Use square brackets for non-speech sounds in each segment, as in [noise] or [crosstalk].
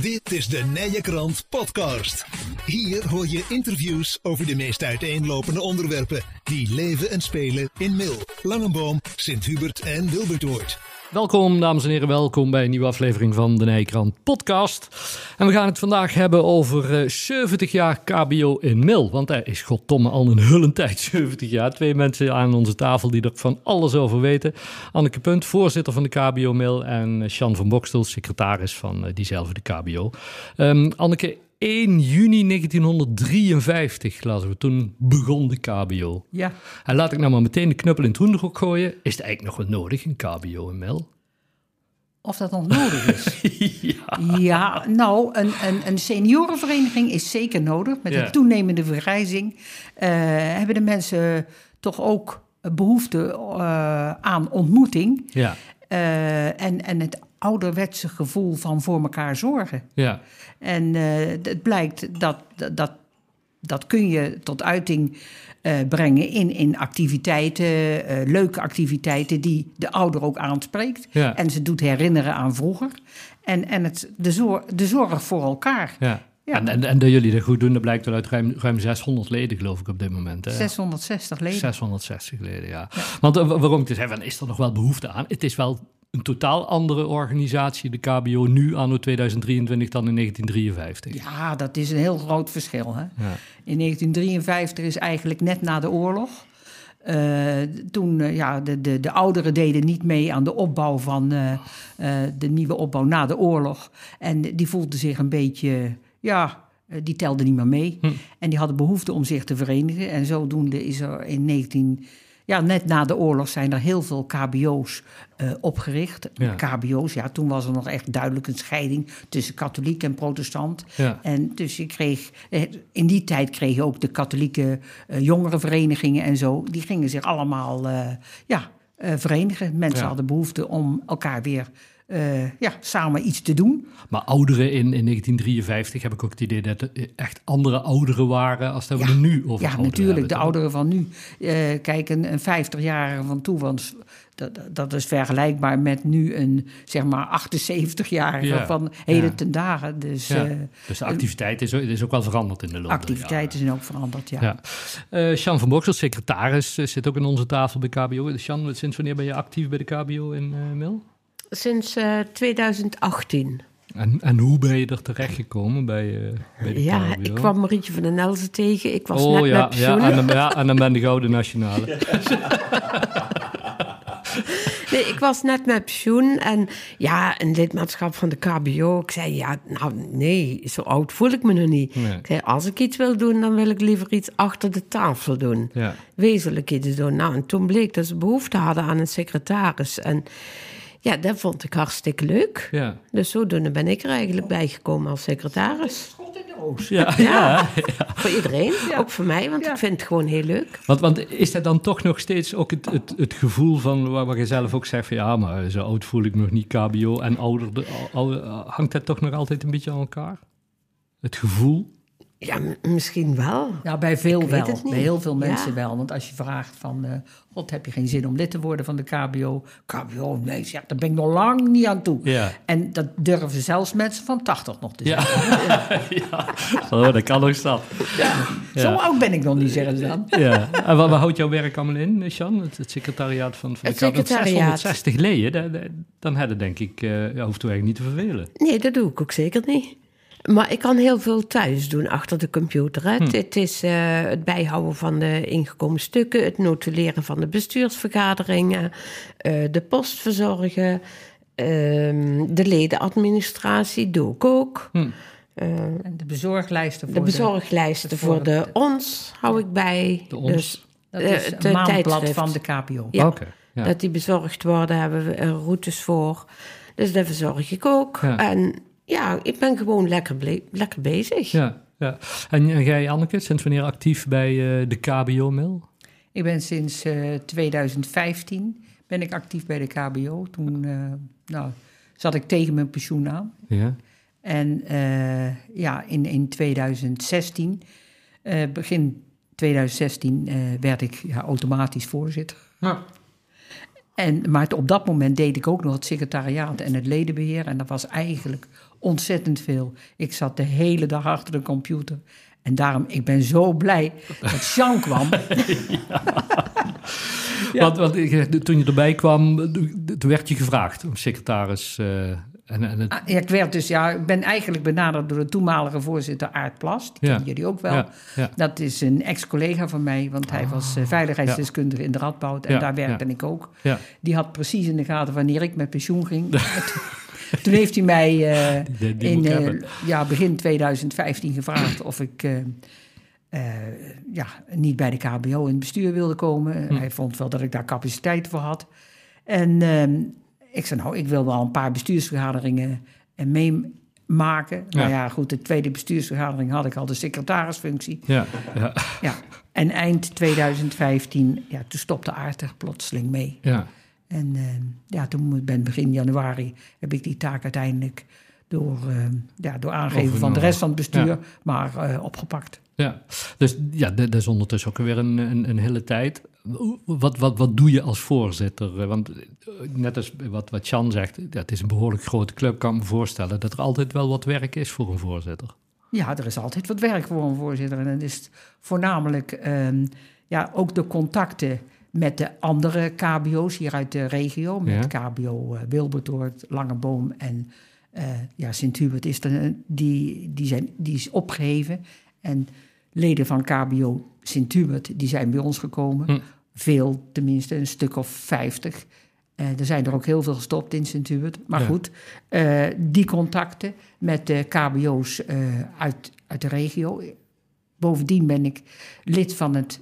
Dit is de Nije Krant Podcast. Hier hoor je interviews over de meest uiteenlopende onderwerpen die leven en spelen in Mil, Langenboom, Sint-Hubert en Wilbertoord. Welkom, dames en heren. Welkom bij een nieuwe aflevering van de Nijkrant Podcast. En we gaan het vandaag hebben over eh, 70 jaar KBO in Mil. Want er is goddomme al een hullend tijd, [laughs] 70 jaar. Twee mensen aan onze tafel die er van alles over weten. Anneke Punt, voorzitter van de KBO Mil. En eh, Sjan van Bokstel, secretaris van eh, diezelfde KBO. Ehm, Anneke, 1 juni 1953, laten we toen begon de KBO. Ja, En laat ik nou maar meteen de knuppel in het hoenderhok gooien. Is het eigenlijk nog wat nodig, een KBO in Mel? of dat nog nodig is. [laughs] ja. ja, nou, een, een, een seniorenvereniging is zeker nodig. Met Ja. een toenemende vergrijzing eh, hebben de mensen toch ook behoefte eh, aan ontmoeting. Ja, eh, en, en het ouderwetse gevoel van voor elkaar zorgen. ja, En eh, het blijkt dat, dat, dat kun je tot uiting eh, brengen in, in activiteiten, eh, leuke activiteiten die de ouder ook aanspreekt. Ja. En ze doet herinneren aan vroeger. En, en het, de, zorg, de zorg voor elkaar. ja. Ja. En, en, en dat jullie dat goed doen, dat blijkt wel uit ruim, ruim 600 leden, geloof ik, op dit moment. Hè? 660 leden. 660 leden, ja. Want waarom ik te zeggen, is er nog wel behoefte aan? Het is wel een totaal andere organisatie, de KBO, nu anno 2023 dan in 1953. Ja, dat is een heel groot verschil. Hè? Ja. In 1953 is eigenlijk net na de oorlog. eh, toen eh, ja, de, de, de ouderen deden niet mee aan de opbouw van eh, eh, de nieuwe opbouw na de oorlog. En die voelden zich een beetje, ja, die telden niet meer mee. En die hadden behoefte om zich te verenigen. En zodoende is er in 19... Ja, net na de oorlog zijn er heel veel KBO's eh, opgericht. Ja. KBO's, ja, toen was er nog echt duidelijk een scheiding tussen katholiek en protestant. Ja. En dus je kreeg, eh, in die tijd kreeg je ook de katholieke eh, jongerenverenigingen en zo. Die gingen zich allemaal ja, verenigen. Mensen Ja. hadden behoefte om elkaar weer eh, ja, samen iets te doen. Maar ouderen in, in 1953 heb ik ook het idee dat er echt andere ouderen waren als dat we er nu over Ja, natuurlijk. hebben, De toch? ouderen van nu. Eh, kijk, een, een 50-jarige van toen was. Dat, dat is vergelijkbaar met nu een zeg maar 78-jarige Ja, van heden ja. ten dagen. Dus Ja. eh, Dus de activiteit is, is ook wel veranderd in de loop der activiteiten zijn ook veranderd. Ja. Ja. Van Boksel, secretaris, zit ook aan onze tafel bij KBO. Sjan, sinds wanneer ben je actief bij de KBO in eh Mil? Sinds eh, 2018. En, en hoe ben je er terechtgekomen bij, eh bij de Ja, ik kwam Marietje van den Nelzen tegen. Ik was oh net ja, met ja, en, dan, ja, en dan ben de Gouden Nationale. [laughs] Nee, ik was net met pensioen en ja, een lidmaatschap van de KBO. Ik zei, ja, nou nee, zo oud voel ik me nog niet. Nee. Ik zei, als ik iets wil doen, dan wil ik liever iets achter de tafel doen. Ja. Wezenlijk iets doen. Nou, en toen bleek dat ze behoefte hadden aan een secretaris. En ja, dat vond ik hartstikke leuk. Ja. Dus zodoende ben ik er eigenlijk bijgekomen als secretaris. God in de roos. Ja, Ja. ja. Voor iedereen, ook voor mij, want Ja. ik vind het gewoon heel leuk. Want, want is dat dan toch nog steeds ook het, het, het gevoel van waar, waar je zelf ook zegt van ja, maar zo oud voel ik me nog niet KBO en ouder, de- ouder- hangt dat toch nog altijd een beetje aan elkaar? Het gevoel? Ja, misschien wel. Ja, bij veel wel. het. Bij heel veel mensen Ja. wel. Want als je vraagt van... eh, God, heb je geen zin om lid te worden van de KBO? KBO, nee, zeg, daar ben ik nog lang niet aan toe. Ja. En dat durven zelfs mensen van 80 nog te Ja. zeggen. [laughs] ja. Oh, dat kan nog stap. Zo oud ben ik nog niet, zeggen ze dan. Ja. En waar, waar houdt jouw werk allemaal in, Sjan? Het, het secretariaat van, van Het de KBO? Want secretariaat. 660 leden, dan hadden denk ik, eh ja, hoeft u eigenlijk niet te vervelen. Nee, dat doe ik ook zeker niet. Maar ik kan heel veel thuis doen achter de computer. Hè. Het- Het is eh, het bijhouden van de ingekomen stukken, het notuleren van de bestuursvergaderingen, eh, de post verzorgen, ehm, de ledenadministratie doe ik ook. Hm. Eh, En de bezorglijsten voor de bezorglijsten voor de ons hou ik bij. De ons? Dus, Dat eh, is het, een eh, maandblad tijdschrift. van de KPO. Ja. Dat die bezorgd worden, hebben we er routes voor. Dus daar verzorg ik ook. Ja. En ja, ik ben gewoon lekker, lekker bezig. Ja, ja. En, en jij, Anneke, sinds wanneer actief bij eh, de KBO-mail? Ik ben sinds eh, 2015 ben ik actief bij de KBO. Toen eh, nou, zat ik tegen mijn pensioen aan. Ja. En eh, ja, in, in 2016, eh, begin 2016, eh, werd ik ja, automatisch voorzitter. En, maar op dat moment deed ik ook nog het secretariaat en het ledenbeheer. En dat was eigenlijk ontzettend veel. Ik zat de hele dag achter de computer. En daarom, ik ben zo blij dat Jean [laughs] kwam. Ja. Want, want, toen je erbij kwam, toen werd je gevraagd om secretaris. Uh, en, en het... ah, ik werd dus, ja, ik ben eigenlijk benaderd door de toenmalige voorzitter Aart Plast. Die ja. jullie ook wel. Ja. Ja. Dat is een ex-collega van mij, want hij was uh, veiligheidsdeskundige in de Radboud. En daar werkte ik ook. Die had precies in de gaten wanneer ik met pensioen ging. [laughs] Toen heeft hij mij [laughs] uh, in uh, ja, begin 2015 gevraagd of ik uh, ja, niet bij de KBO in het bestuur wilde komen. Hm. Hij vond wel dat ik daar capaciteit voor had. En ehm, ik zei, nou, ik wil wel een paar bestuursvergaderingen meemaken. Ja. Nou ja, goed, de tweede bestuursvergadering had ik al de secretarisfunctie. Ja, ja. ja. En eind 2015, ja, toen stopte Aartig plotseling mee. Ja. En uh, ja, toen ben begin januari heb ik die taak uiteindelijk door, uh, ja, door aangeven van de rest van het bestuur, maar uh, opgepakt. Ja, dus ja, dat is ondertussen ook weer een, een, een, hele tijd. Wat, wat, wat doe je als voorzitter? Want net als wat, wat Jan zegt, ja, het is een behoorlijk grote club. kan me voorstellen dat er altijd wel wat werk is voor een voorzitter. Ja, er is altijd wat werk voor een voorzitter. En het is voornamelijk um, ja, ook de contacten met de andere KBO's hier uit de regio. Met KBO uh, Wilbertoort, Langeboom en uh, ja, Sint-Hubert is er, die, die, zijn, die is opgeheven. En leden van KBO Sint-Hubert, die zijn bij ons gekomen. Hm. Veel, tenminste, een stuk of vijftig. Uh, er zijn er ook heel veel gestopt in Sint-Hubert. Maar goed, uh, die contacten met de KBO's uit, uit de regio. Bovendien ben ik lid van het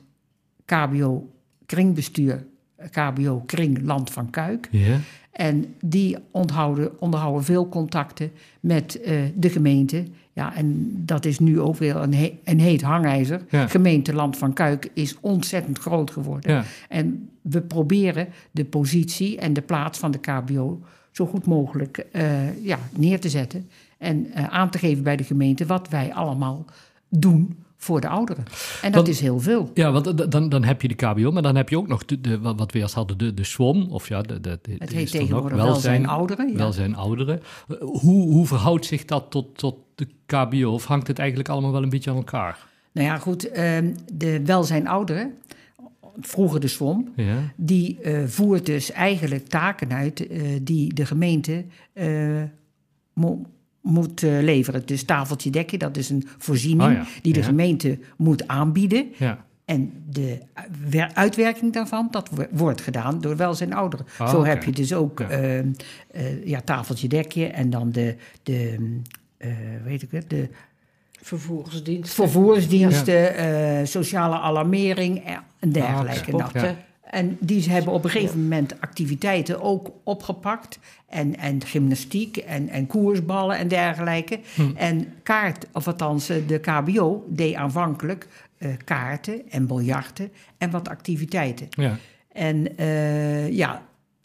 KBO kringbestuur KBO Kring Land van Kuik. Ja. En die onderhouden, onderhouden veel contacten met uh, de gemeente. Ja, en dat is nu ook weer een, he een heet hangijzer. Ja. Gemeente Land van Kuik is ontzettend groot geworden. Ja. En we proberen de positie en de plaats van de KBO zo goed mogelijk uh, ja, neer te zetten. En uh, aan te geven bij de gemeente wat wij allemaal doen voor de ouderen. En dat is heel veel. Ja, want dan, dan heb je de KBO, maar dan heb je ook nog de, de wat we eerst hadden, de, de SWOM. Of ja, de, de, het heet tegenwoordig welzijn ouderen. Ja. Welzijn ouderen. Hoe, hoe verhoudt zich dat tot, tot de KBO? Of hangt het eigenlijk allemaal wel een beetje aan elkaar? Nou ja, goed, ehm, de welzijn ouderen, vroeger de SWOM, ja. die uh, voert dus eigenlijk taken uit die de gemeente moet uh, leveren. Dus tafeltje dekje, dat is een voorziening oh ja. die de Ja. gemeente moet aanbieden. Ja. En de wer- uitwerking daarvan, dat wo- wordt gedaan door welzijn ouderen. Ah, Zo heb je dus ook Ja. eh, eh, ja, tafeltje dekje en dan de, de eh, weet ik het, de Vervoersdienst. vervoersdiensten, eh, sociale alarmering en dergelijke. oké. Nou. En die hebben op een gegeven moment activiteiten ook opgepakt. En, en gymnastiek en, en koersballen en dergelijke. En kaart, of althans eh, de KBO, deed aanvankelijk eh, kaarten en biljarten en wat activiteiten. Ja. En eh, ja,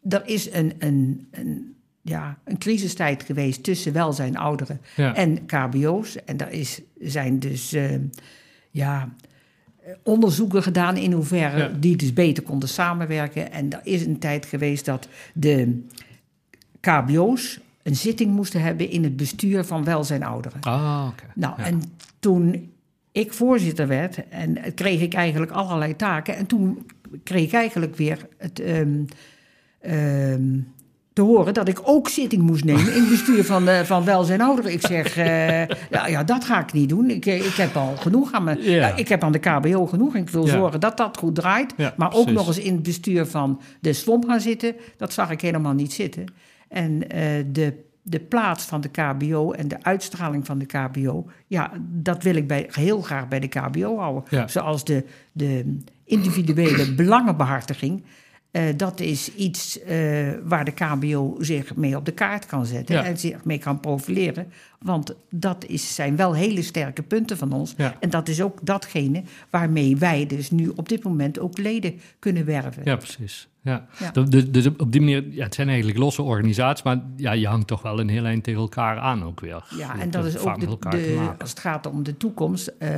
er is een, een, een, ja, een crisistijd geweest tussen welzijn ouderen Ja. en KBO's. En daar is, zijn dus ja, onderzoeken gedaan in hoeverre Ja. die dus beter konden samenwerken. En er is een tijd geweest dat de KBO's een zitting moesten hebben in het bestuur van welzijn ouderen. Ah, oké. Nou, Ja. en toen ik voorzitter werd, en kreeg ik eigenlijk allerlei taken. En toen kreeg ik eigenlijk weer het, ehm, ehm, te horen dat ik ook zitting moest nemen in het bestuur van, eh, van welzijn ouderen. Ik zeg, eh, [laughs] ja, ja, dat ga ik niet doen. Ik, eh, ik heb al genoeg aan me. Ja. Ik heb aan de KBO genoeg. En ik wil zorgen dat dat goed draait. Maar ook nog eens in het bestuur van de SWOM gaan zitten. Dat zag ik helemaal niet zitten. En de, de plaats van de KBO en de uitstraling van de KBO... ja, dat wil ik bij, heel graag bij de KBO houden. Ja. Zoals de, de individuele [coughs] belangenbehartiging... eh, dat is iets eh, waar de KBO zich mee op de kaart kan zetten... Ja. en zich mee kan profileren. Want dat is, zijn wel hele sterke punten van ons. Ja. En dat is ook datgene waarmee wij dus nu op dit moment ook leden kunnen werven. Ja, precies. Ja. Ja. Dus- Dus, op die manier, ja, het zijn eigenlijk losse organisaties, maar ja, je hangt toch wel een heel eind tegen elkaar aan ook weer. Ja, en dat is ook de, als het gaat om de toekomst. eh,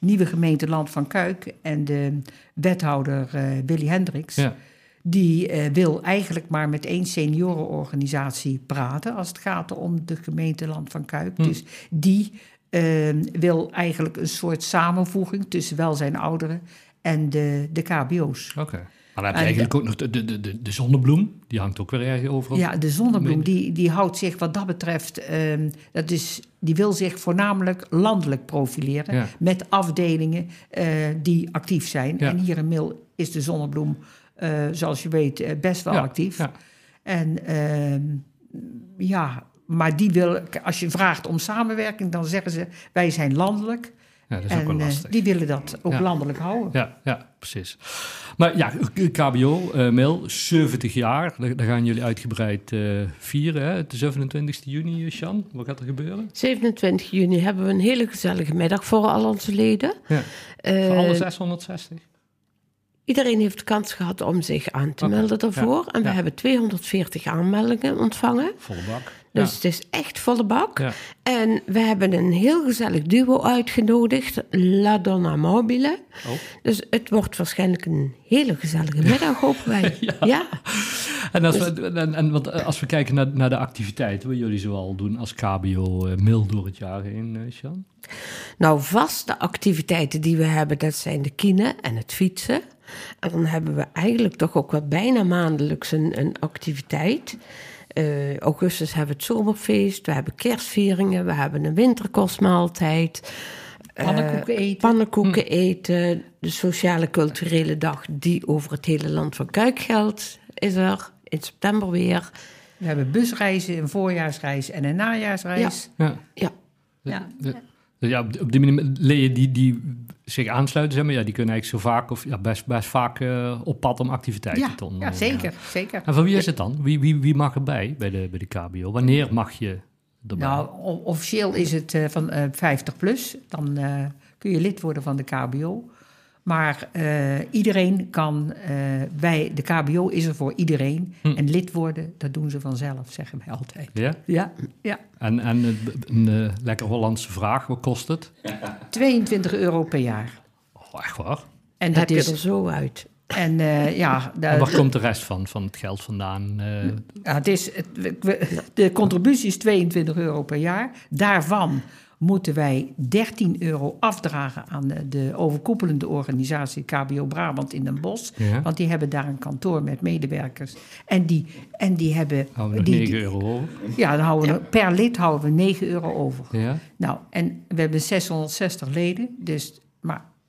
nieuwe gemeente Land van Kuik en de wethouder Willy Hendricks. Ja. Die eh, wil eigenlijk maar met één seniorenorganisatie praten als het gaat om de gemeente Land van Kuik. Dus die eh, wil eigenlijk een soort samenvoeging tussen welzijn ouderen en de, de KBO's. Oké. Maar dan heb je En eigenlijk ook nog de, de, de, de zonnebloem. Die hangt ook weer erg overal. Ja, de zonnebloem die, die houdt zich wat dat betreft, ehm, dat is, die wil zich voornamelijk landelijk profileren Ja. met afdelingen eh, die actief zijn. Ja. En hier in Mil is de zonnebloem, zoals je weet, eh, best wel Ja, actief. ja. En ehm, ja, maar die wil, als je vraagt om samenwerking, dan zeggen ze wij zijn landelijk. Ja, dat is ook en wel eh, lastig. die willen dat ook Ja. landelijk houden. Ja, ja, precies. Maar ja, KBO, eh Mail, 70 jaar. Daar, gaan jullie uitgebreid eh, vieren. Hè? De 27 juni, eh, Sjan. Wat gaat er gebeuren? 27 juni hebben we een hele gezellige middag voor al onze leden. Ja. Eh, Voor alle 660? Iedereen heeft de kans gehad om zich aan te melden daarvoor. ja, En we ja. hebben 240 aanmeldingen ontvangen. Volle bak. Dus ja. het is echt volle bak. En we hebben een heel gezellig duo uitgenodigd, La Donna Mobile. Oh. Dus het wordt waarschijnlijk een hele gezellige middag, hopen wij. [laughs] ja. En, als we, en, en, want eh, als we kijken naar, naar de activiteiten, wat jullie zoal doen als KBO eh, Mail door het jaar heen, eh, Sjan? Nou, vaste activiteiten die we hebben, dat zijn de kine en het fietsen. En dan hebben we eigenlijk toch ook wel bijna maandelijks een, een activiteit. Eh, augustus hebben we het zomerfeest, we hebben kerstvieringen, we hebben een winterkostmaaltijd. eh, Pannenkoeken eten. Pannenkoeken eten, de sociale culturele dag die over het hele land van Kuik geldt, is er in september weer. We hebben busreizen, een voorjaarsreis en een najaarsreis. Ja. Ja, Ja. De- ja, op die- manier, leden die, die zich aansluiten, zeg maar, ja, die kunnen eigenlijk zo vaak of ja, best, best vaak eh, op pad om activiteiten Ja, te ja, ondernemen. zeker, zeker. En van wie is het dan? Wie, wie, wie mag erbij bij de, bij de KBO? Wanneer mag je erbij? Nou, officieel is het eh, van eh 50 plus. Dan kun je lid worden van de KBO. Maar eh, iedereen kan, eh, bij de KBO is er voor iedereen. Hm. En lid worden, dat doen ze vanzelf, zeggen wij altijd. Ja? Ja, ja. En, en een eh, lekker Hollandse vraag, wat kost het? 22 euro per jaar. Oh, echt waar? En dat dat heb je is. er zo uit. En eh, ja, En daar- waar komt de rest van, van het geld vandaan? eh? Ja, het is, het, we- we- de contributie is 22 euro per jaar. Daarvan moeten wij 13 euro afdragen aan de, de overkoepelende organisatie KBO Brabant in Den Bosch. Ja. Want die hebben daar een kantoor met medewerkers. En die, en die hebben... Houden we die, 9 euro over? Ja, dan houden we, per lid houden we 9 euro over. Ja? Nou, en we hebben 660 leden. Dus,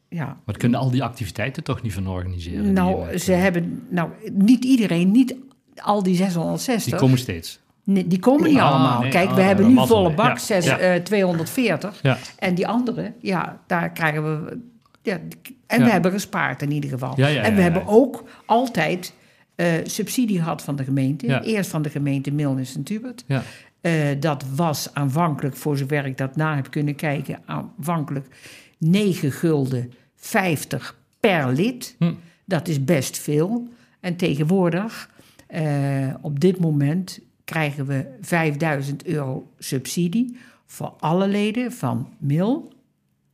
ja, Maar kunnen al die activiteiten toch niet van organiseren? nou, ze hebben... Nou, niet iedereen, niet al die 660... Die komen steeds. Nee, die komen niet Ah, allemaal. nee, Kijk, ah, we ja, hebben nu volle ja. bak, zes, Ja. eh, 240. Ja. En die andere, ja, daar krijgen we... Ja, en we hebben gespaard in ieder geval. En we hebben ook altijd eh, subsidie gehad van de gemeente. Eerst van de gemeente Milnis en Tubert. Eh, dat was aanvankelijk, voor zover ik dat na heb kunnen kijken... aanvankelijk 9 gulden 50 per lid. Hm. Dat is best veel. En tegenwoordig, eh, op dit moment, krijgen we 5000 euro subsidie voor alle leden van Mil,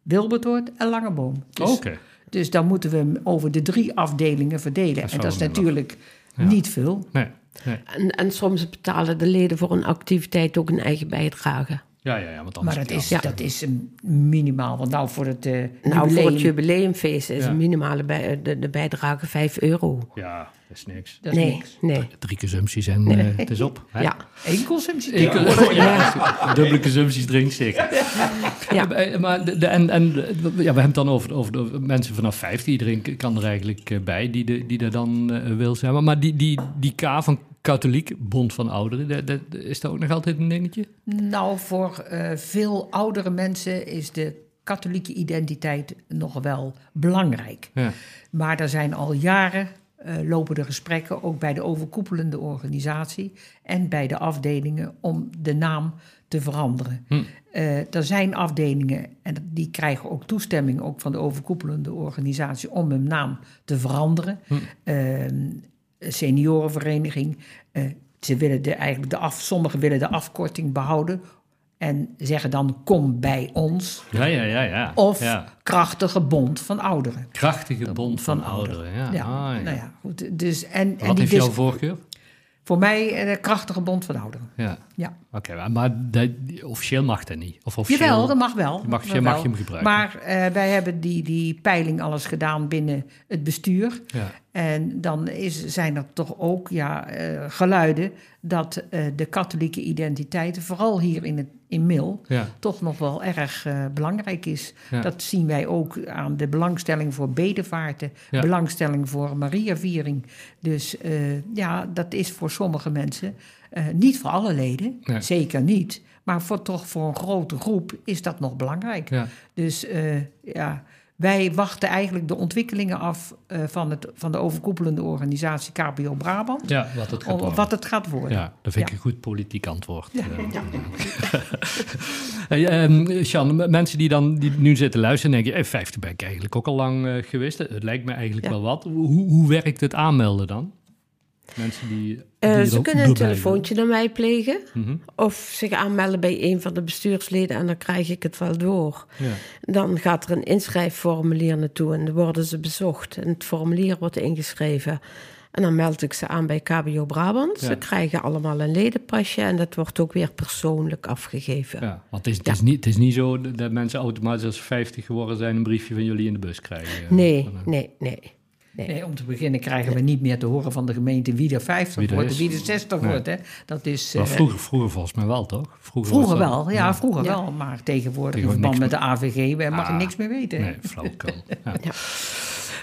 Wilbertoort en Langeboom. Dus, Oké. dus dan moeten we hem over de drie afdelingen verdelen. en dat is natuurlijk Ja. niet veel. Nee. nee. En, en soms betalen de leden voor een activiteit ook een eigen bijdrage. Ja, ja, ja, want anders... Maar dat is, Ja. dat is een minimaal. Want nou voor het eh Nou, voor het jubileum, jubileumfeest is Ja. een minimale bij, de, de bijdrage 5 euro. Ja, dat is niks. dat is nee, niks. nee. Drie consumpties en eh, [laughs] het is op. Hè? Ja, Eén consumptie. Ja, dubbele consumpties drink zeker. ja. Eh, Maar de, de- en, en ja, we hebben het dan over, over de mensen vanaf 50. Iedereen kan er eigenlijk eh, bij die, de, die er dan eh, wil zijn. Maar die, die, die K van Katholiek, Bond van Ouderen, dat- dat- is dat ook nog altijd een dingetje? Nou, voor eh, veel oudere mensen is de katholieke identiteit nog wel belangrijk. Ja. Maar er zijn al jaren eh, lopen de gesprekken, ook bij de overkoepelende organisatie en bij de afdelingen, om de naam te veranderen. Hm. Eh, er zijn afdelingen en die krijgen ook toestemming ook van de overkoepelende organisatie om hun naam te veranderen. Hm. Ehm, seniorenvereniging, eh, ze willen de, eigenlijk de af, sommigen willen de afkorting behouden. En zeggen dan kom bij ons. Ja, ja, ja. ja. Of ja. krachtige bond van ouderen. Krachtige bond van, ouderen. Ja. Ja, Ah, ja. Nou ja, goed. Dus, en, en Wat die heeft jouw voorkeur? Voor mij de krachtige bond van ouderen. Ja. Ja. Oké, maar- maar dat- officieel mag dat niet. Of officieel, Jawel, dat mag wel. Je mag- je mag wel. je hem gebruiken. Maar eh, wij hebben die, die peiling alles gedaan binnen het bestuur. Ja. En dan is, zijn er toch ook ja, eh, geluiden dat eh, de katholieke identiteit, vooral hier in, het, in Mil, Ja. toch nog wel erg belangrijk is. Ja. Dat zien wij ook aan de belangstelling voor bedevaarten, belangstelling voor Mariaviering. Dus ja, dat is voor sommige mensen, eh, niet voor alle leden, Nee. zeker niet. Maar voor, toch voor een grote groep is dat nog belangrijk. Ja. Dus eh, ja, wij wachten eigenlijk de ontwikkelingen af eh, van, het, van de overkoepelende organisatie KBO Brabant. ja, wat het gaat worden. wat het gaat worden. Ja, dat vind ik Ja. een goed politiek antwoord. Ja. [laughs] hey, ehm, Sjan, mensen die dan die nu zitten luisteren, denken: hey, 50 ben ik eigenlijk ook al lang geweest. Het lijkt me eigenlijk Ja. wel wat. Hoe, hoe werkt het aanmelden dan? Mensen die. Eh, die ze er kunnen een telefoontje naar mij plegen. Mhm. Of zich aanmelden bij een van de bestuursleden en dan krijg ik het wel door. Ja. Dan gaat er een inschrijfformulier naartoe en dan worden ze bezocht. En het formulier wordt ingeschreven. En dan meld ik ze aan bij KBO Brabant. Ja. Ze krijgen allemaal een ledenpasje en dat wordt ook weer persoonlijk afgegeven. Ja, want het is, het, is niet, het is niet zo dat mensen automatisch als ze 50 geworden zijn een briefje van jullie in de bus krijgen. Nee, Van, eh, nee, nee. Nee. Nee, om te beginnen krijgen we niet meer te horen van de gemeente wie er 50 Wie er wordt wie er 60 Nee. wordt. Hè. Dat is, Maar eh, vroeger, vroeger volgens mij wel, toch? Vroeger, wel, ja, vroeger Ja. wel. Maar tegenwoordig in verband met de AVG we mag je Ah, niks meer weten. Nee, flauwekul. Ja. Ja.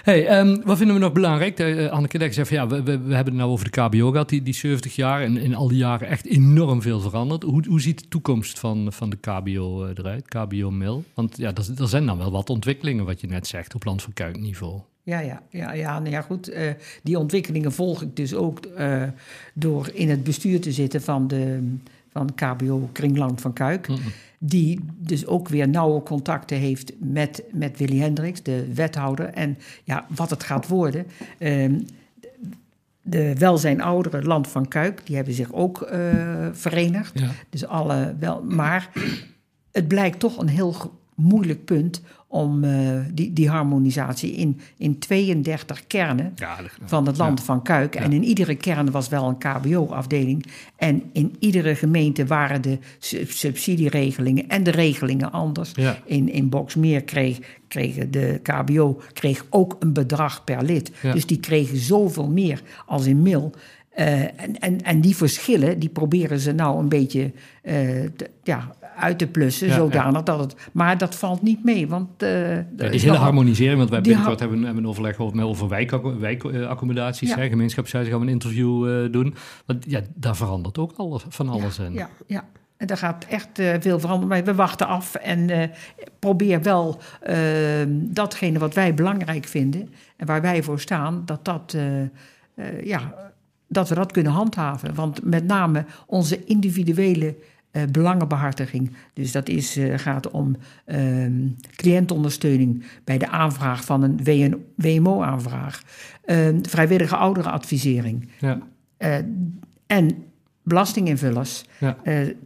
Hey, ehm, wat vinden we nog belangrijk? Eh, Anneke Dek zegt van ja, we, we, we hebben het nou over de KBO gehad, die, die 70 jaar. En in al die jaren echt enorm veel veranderd. Hoe, hoe ziet de toekomst van, van de KBO eh, eruit? KBO-mil? Want ja, er, er zijn dan wel wat ontwikkelingen, wat je net zegt, op land van kuikniveau. Ja, ja, ja, ja, nou ja goed. eh, die ontwikkelingen volg ik dus ook eh, door in het bestuur te zitten van de van KBO Kringland van Kuik. Die dus ook weer nauwe contacten heeft met, met Willy Hendricks, de wethouder. En ja, wat het gaat worden. Ehm, de welzijn ouderen Land van Kuik, die hebben zich ook eh, verenigd. Ja. Dus alle wel, maar het blijkt toch een heel moeilijk punt om eh, die, die harmonisatie in, in 32 kernen Ja, dat- van het land van Kuik. En in iedere kern was wel een KBO-afdeling. En in iedere gemeente waren de sub- subsidieregelingen en de regelingen anders. In, in Boksmeer kreeg, kregen de KBO kreeg ook een bedrag per lid. Dus die kregen zoveel meer als in Mil. Eh, en, en, en die verschillen, die proberen ze nou een beetje eh, te- ja, uit te plussen, Ja, zodanig dat het... Maar dat valt niet mee, want... er Ja, die hele nogal- harmonisering, want wij binnenkort hebben, we- hebben een overleg over, over wijkacco- wijkaccommodaties, hè, gemeenschapshuizen, gaan we een interview doen. Want ja, daar verandert ook alles, van alles in. Ja, ja. En daar gaat echt veel veranderen. Maar we wachten af en eh, probeer wel eh, datgene wat wij belangrijk vinden en waar wij voor staan, dat, dat, ja, dat we dat kunnen handhaven. Want met name onze individuele eh, belangenbehartiging. Dus dat is, eh, gaat om ehm, cliëntondersteuning bij de aanvraag van een WMO-aanvraag. Ehm, vrijwillige ouderenadvisering. Ja. Eh, en belastinginvullers, Ja.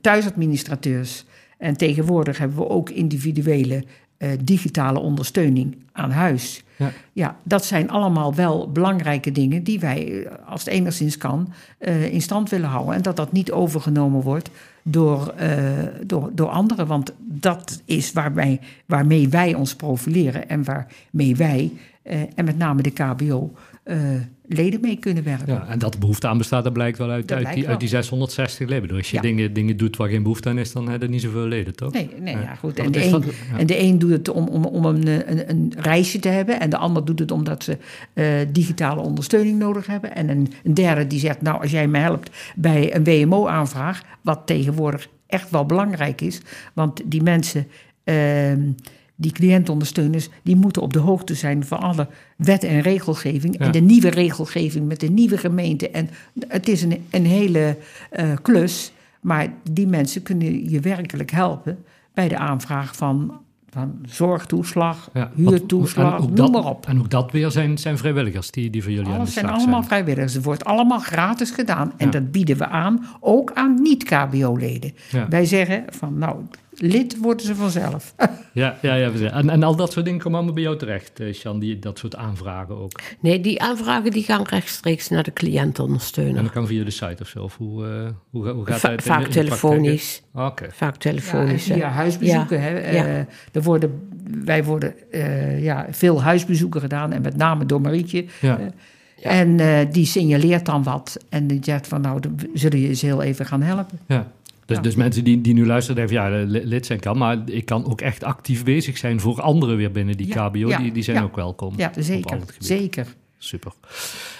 thuisadministrateurs. En tegenwoordig hebben we ook individuele digitale ondersteuning aan huis. Ja. Ja, dat zijn allemaal wel belangrijke dingen die wij, eh, als het enigszins kan, eh, in stand willen houden. En dat dat niet overgenomen wordt door, eh, door, door anderen. Want dat is waarbij, waarmee wij ons profileren en waarmee wij, en met name de KBO, leden mee kunnen werken. Ja, en dat er behoefte aan bestaat, dat blijkt wel uit, uit, blijkt die, uit die wel. 660 leden. Dus als je Ja. dingen, dingen doet waar geen behoefte aan is, dan hebben er niet zoveel leden, toch? Nee, nee ja, goed. En de, een, ja. en de een doet het om, om, om een, een, een reisje te hebben. En de ander doet het omdat ze eh, digitale ondersteuning nodig hebben. En een, een derde die zegt, nou, als jij me helpt bij een WMO-aanvraag... wat tegenwoordig echt wel belangrijk is. Want die mensen, ehm, die cliëntondersteuners... die moeten op de hoogte zijn van alle wet en regelgeving. Ja. En de nieuwe regelgeving met de nieuwe gemeente. En het is een, een hele eh, klus... Maar die mensen kunnen je werkelijk helpen bij de aanvraag van van zorgtoeslag, Ja, huurtoeslag, want- en ook noem dat, maar op. En ook dat weer zijn, zijn vrijwilligers die, die voor jullie aan de Alles zijn allemaal zijn. vrijwilligers. Het wordt allemaal gratis gedaan. En Ja. dat bieden we aan, ook aan niet-KBO-leden. Wij zeggen van, nou, lid worden ze vanzelf. [laughs] Ja, ja, ja. En, en al dat soort dingen komen allemaal bij jou terecht, eh, Sjan, die, dat soort aanvragen ook. Nee, die aanvragen die gaan rechtstreeks naar de En cliëntondersteuner. dat kan via de site of zo. Of hoe, eh, hoe, hoe gaat Va- dat? vaak in telefonisch. Oké. Vaak Ja, telefonisch. en via huisbezoeken. Ja. Hè. Ja. Eh, er worden, wij worden eh, ja, veel huisbezoeken gedaan. En met name door Marietje. Ja. En eh, die signaleert dan wat. En die zegt van nou, dan zullen je eens heel even gaan helpen. Ja. Dus, Ja. dus mensen die, die nu luisteren, denken van, ja, li- lid zijn kan, maar ik kan ook echt actief bezig zijn voor anderen weer binnen die Ja, KBO. ja, Die, die zijn ook welkom. Ja, zeker. Zeker. Super.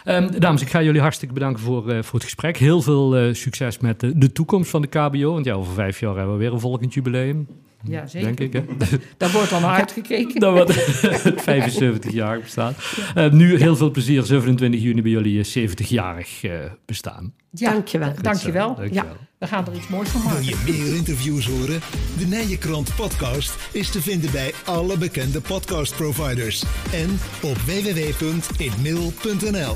Ehm, dames, ik ga jullie hartstikke bedanken voor, eh, voor het gesprek. Heel veel eh, succes met de, de toekomst van de KBO. Want ja, over vijf jaar hebben we weer een volgend jubileum. Ja, zeker. Denk ik, hè? [laughs] Daar wordt dan naar uitgekeken. Dat wordt [laughs] het 75 jaar bestaan. Eh, nu heel veel plezier, 27 juni bij jullie 70-jarig eh, bestaan. Ja, Dankjewel. Goed Dankjewel. zo, dankjewel. Ja, we gaan er iets moois van Wil maken. je meer interviews horen? De Nijenkrant podcast is te vinden bij alle bekende podcastproviders en op www.inmail.nl.